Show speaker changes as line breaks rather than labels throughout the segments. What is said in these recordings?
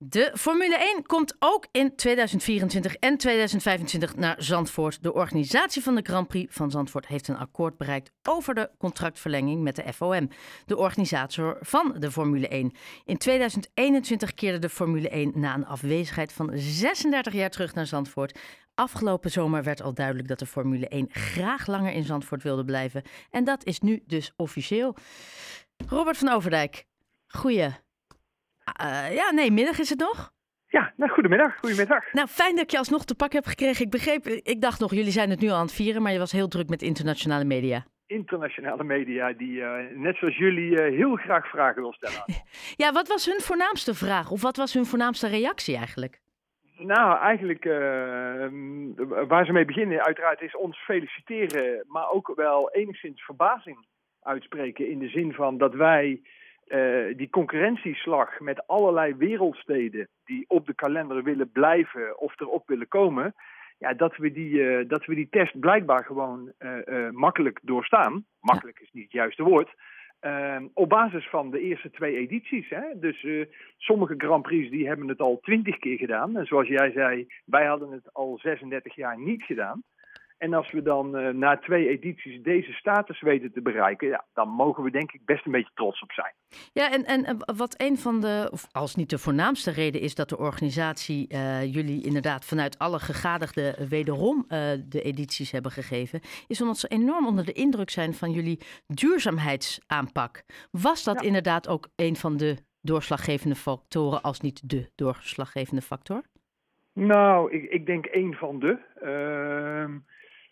De Formule 1 komt ook in 2024 en 2025 naar Zandvoort. De organisatie van de Grand Prix van Zandvoort heeft een akkoord bereikt over de contractverlenging met de FOM, de organisator van de Formule 1. In 2021 keerde de Formule 1 na een afwezigheid van 36 jaar terug naar Zandvoort. Afgelopen zomer werd al duidelijk dat de Formule 1 graag langer in Zandvoort wilde blijven. En dat is nu dus officieel. Robert van Overdijk, goeie uh, ja, nee, middag is het nog.
Ja, nou, goedemiddag. Goedemiddag.
Nou, fijn dat je alsnog te pak hebt gekregen. Ik begreep, ik dacht nog, jullie zijn het nu al aan het vieren, maar je was heel druk met internationale media.
Internationale media die, uh, net zoals jullie, uh, heel graag vragen wil stellen.
ja, wat was hun voornaamste vraag? Of wat was hun voornaamste reactie eigenlijk?
Nou, eigenlijk waar ze mee beginnen uiteraard is ons feliciteren, maar ook wel enigszins verbazing uitspreken in de zin van dat wij uh, die concurrentieslag met allerlei wereldsteden die op de kalender willen blijven of erop willen komen, ja, dat, we die, uh, dat we die test blijkbaar gewoon uh, makkelijk doorstaan. Makkelijk is niet het juiste woord. Ehm, op basis van de eerste twee edities. Hè? Dus sommige Grand Prix die hebben het al twintig keer gedaan. En zoals jij zei, wij hadden het al 36 jaar niet gedaan. En als we dan uh, na twee edities deze status weten te bereiken, ja, dan mogen we denk ik best een beetje trots op zijn.
Ja, en, en wat een van de, of als niet de voornaamste reden is dat de organisatie uh, jullie inderdaad vanuit alle gegadigden wederom uh, de edities hebben gegeven, is omdat ze enorm onder de indruk zijn van jullie duurzaamheidsaanpak. Was dat ja. inderdaad ook een van de doorslaggevende factoren, als niet de doorslaggevende factor?
Nou, ik, ik denk één van de.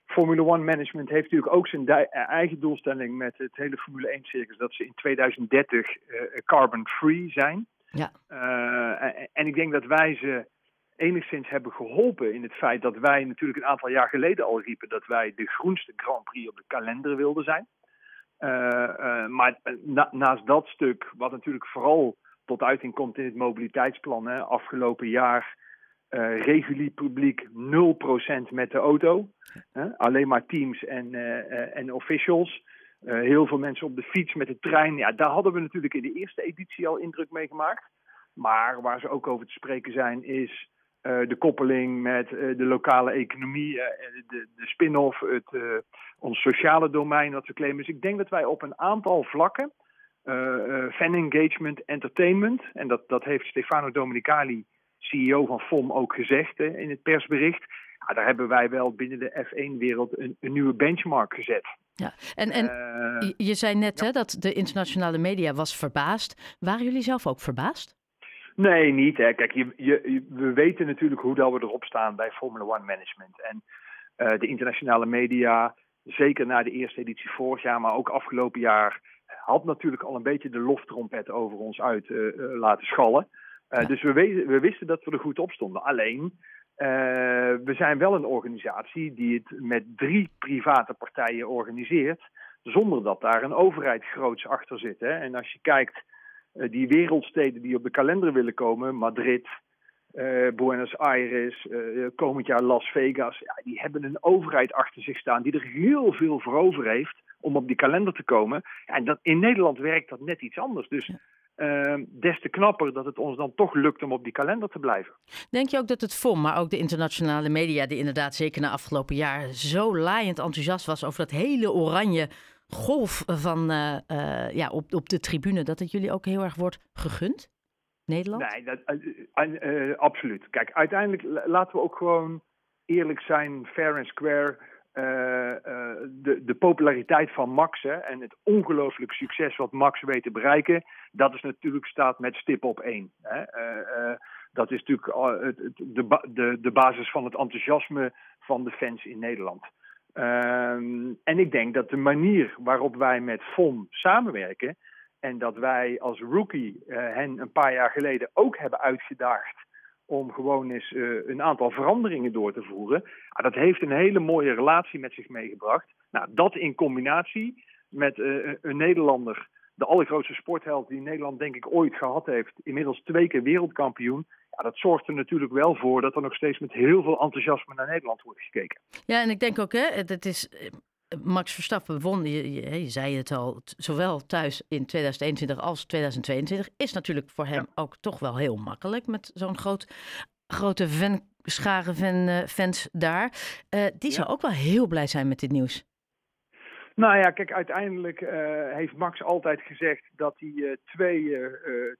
Formule One Management heeft natuurlijk ook zijn eigen doelstelling met het hele Formule 1 circus. Dat ze in 2030 uh, carbon free zijn. Ja. Uh, en ik denk dat wij ze enigszins hebben geholpen in het feit dat wij natuurlijk een aantal jaar geleden al riepen dat wij de groenste Grand Prix op de kalender wilden zijn. Uh, maar na, naast dat stuk, wat natuurlijk vooral tot uiting komt in het mobiliteitsplan, hè, afgelopen jaar uh, regulier publiek 0% met de auto. alleen maar teams en, uh, en officials. heel veel mensen op de fiets met de trein. Ja, daar hadden we natuurlijk in de eerste editie al indruk mee gemaakt. Maar waar ze ook over te spreken zijn is de koppeling met de lokale economie, de, de spin-off, ons sociale domein wat we claimen. Dus ik denk dat wij op een aantal vlakken, fan engagement, entertainment, en dat, dat heeft Stefano Domenicali CEO van FOM ook gezegd in het persbericht. Ja, daar hebben wij wel binnen de F1-wereld een, een, nieuwe benchmark gezet.
Ja, en, en uh, je zei net hè, dat de internationale media was verbaasd. Waren jullie zelf ook verbaasd?
Nee, niet. Hè. Kijk, je, je, we weten natuurlijk hoe dat we erop staan bij Formula One Management. En uh, de internationale media, zeker na de eerste editie vorig jaar, maar ook afgelopen jaar, had natuurlijk al een beetje de loftrompet over ons uit uh, laten schallen. Uh, Dus we, we, wisten dat we er goed op stonden. Alleen, uh, we zijn wel een organisatie die het met drie private partijen organiseert, zonder dat daar een overheid groots achter zit. Hè. En als je kijkt, uh, die wereldsteden die op de kalender willen komen, Madrid, Buenos Aires, komend jaar Las Vegas, ja, die hebben een overheid achter zich staan die er heel veel voor over heeft om op die kalender te komen. Ja, en dat, in Nederland werkt dat net iets anders. Dus uh, des te knapper dat het ons dan toch lukt om op die kalender te blijven.
Denk je ook dat het FOM, maar ook de internationale media, die inderdaad zeker na afgelopen jaar zo laaiend enthousiast was over dat hele oranje golf van, uh, ja, op, op de tribune, dat het jullie ook heel erg wordt gegund? Nederland?
Nee, dat, uh, absoluut. Kijk, uiteindelijk laten we ook gewoon eerlijk zijn, fair and square. De, de, populariteit van Max en het ongelooflijk succes wat Max weet te bereiken, dat is natuurlijk staat met stip op één. Hè. Dat is natuurlijk de, de, de, basis van het enthousiasme van de fans in Nederland. Ehm, en ik denk dat de manier waarop wij met FOM samenwerken en dat wij als rookie hen een paar jaar geleden ook hebben uitgedaagd om gewoon eens uh, een aantal veranderingen door te voeren. Ah, dat heeft een hele mooie relatie met zich meegebracht. Nou, dat in combinatie met uh, een Nederlander, de allergrootste sportheld die Nederland denk ik ooit gehad heeft, inmiddels twee keer wereldkampioen. Ja, dat zorgt er natuurlijk wel voor dat er nog steeds met heel veel enthousiasme naar Nederland wordt gekeken.
Ja, en ik denk ook, hè, het is Max Verstappen won, je, je, je, zei het al, zowel thuis in 2021 als 2022, is natuurlijk voor hem ook toch wel heel makkelijk met zo'n groot, grote fan, schare fan, fans daar. Uh, die zou ook wel heel blij zijn met dit nieuws.
Nou ja, kijk, uiteindelijk uh, heeft Max altijd gezegd dat hij uh, twee uh,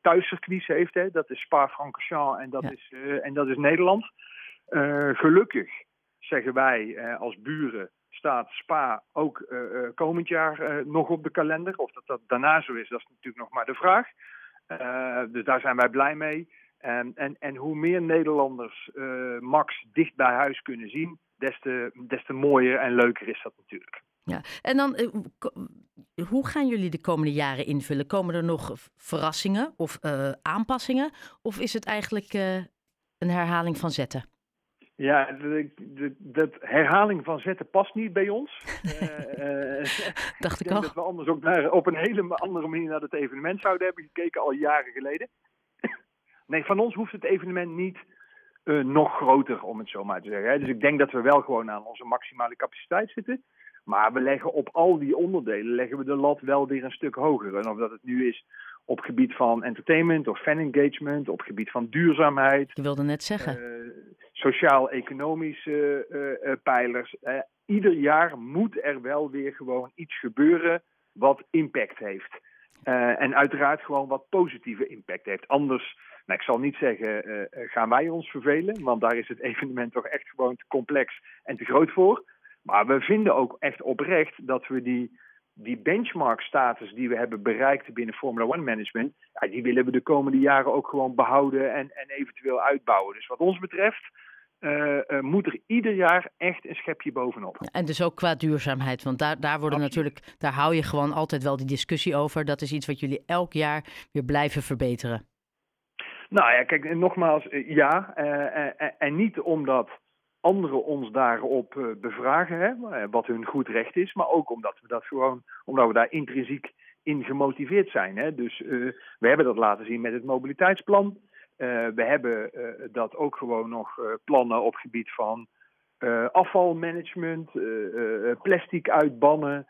thuiscircuits heeft. Hè? Dat is Spa-Francorchamps en, dat
Ja.
is, en dat is Nederland. gelukkig, zeggen wij als buren, staat Spa ook komend jaar nog op de kalender. Of dat dat daarna zo is, dat is natuurlijk nog maar de vraag. dus daar zijn wij blij mee. En, en, en hoe meer Nederlanders Max dicht bij huis kunnen zien, des te, des te mooier en leuker is dat natuurlijk.
Ja, en dan, hoe gaan jullie de komende jaren invullen? Komen er nog verrassingen of aanpassingen? Of is het eigenlijk een herhaling van zetten?
Ja, de, de, de, herhaling van zetten past niet bij ons.
Dacht ik,
ik
al.
dat we anders ook naar, op een hele andere manier naar het evenement zouden hebben gekeken, al jaren geleden. nee, van ons hoeft het evenement niet nog groter, om het zo maar te zeggen. Hè. Dus ik denk dat we wel gewoon aan onze maximale capaciteit zitten. Maar we leggen op al die onderdelen leggen we de lat wel weer een stuk hoger. En of dat het nu is op gebied van entertainment of fan engagement, op gebied van duurzaamheid.
Je wilde net zeggen.
Uh, Sociaal-economische uh, uh, pijlers. ieder jaar moet er wel weer gewoon iets gebeuren wat impact heeft. en uiteraard gewoon wat positieve impact heeft. Anders, nou, ik zal niet zeggen, gaan wij ons vervelen. Want daar is het evenement toch echt gewoon te complex en te groot voor. Maar we vinden ook echt oprecht dat we die, die benchmark status die we hebben bereikt binnen Formula One Management, ja, die willen we de komende jaren ook gewoon behouden en, en eventueel uitbouwen. Dus wat ons betreft uh, uh, moet er ieder jaar echt een schepje bovenop.
Ja, en dus ook qua duurzaamheid, want daar, daar worden
Absoluut.
natuurlijk, daar hou je gewoon altijd wel die discussie over. Dat is iets wat jullie elk jaar weer blijven verbeteren.
Nou ja, kijk, nogmaals, uh, ja. en niet omdat anderen ons daarop bevragen, hè, wat hun goed recht is, maar ook omdat we dat gewoon, omdat we daar intrinsiek in gemotiveerd zijn. Hè. Dus we hebben dat laten zien met het mobiliteitsplan. Uh, we hebben dat ook gewoon nog plannen op gebied van afvalmanagement, plastic uitbannen,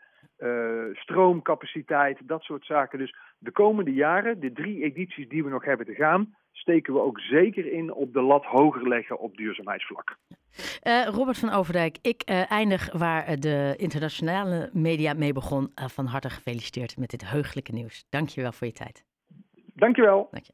stroomcapaciteit, dat soort zaken. Dus de komende jaren, de drie edities die we nog hebben te gaan, steken we ook zeker in op de lat hoger leggen op duurzaamheidsvlak.
Uh, Robert van Overdijk, ik uh, eindig waar de internationale media mee begon. Uh, van harte gefeliciteerd met dit heugelijke nieuws. Dank je wel voor je tijd.
Dank je wel.
Dank je.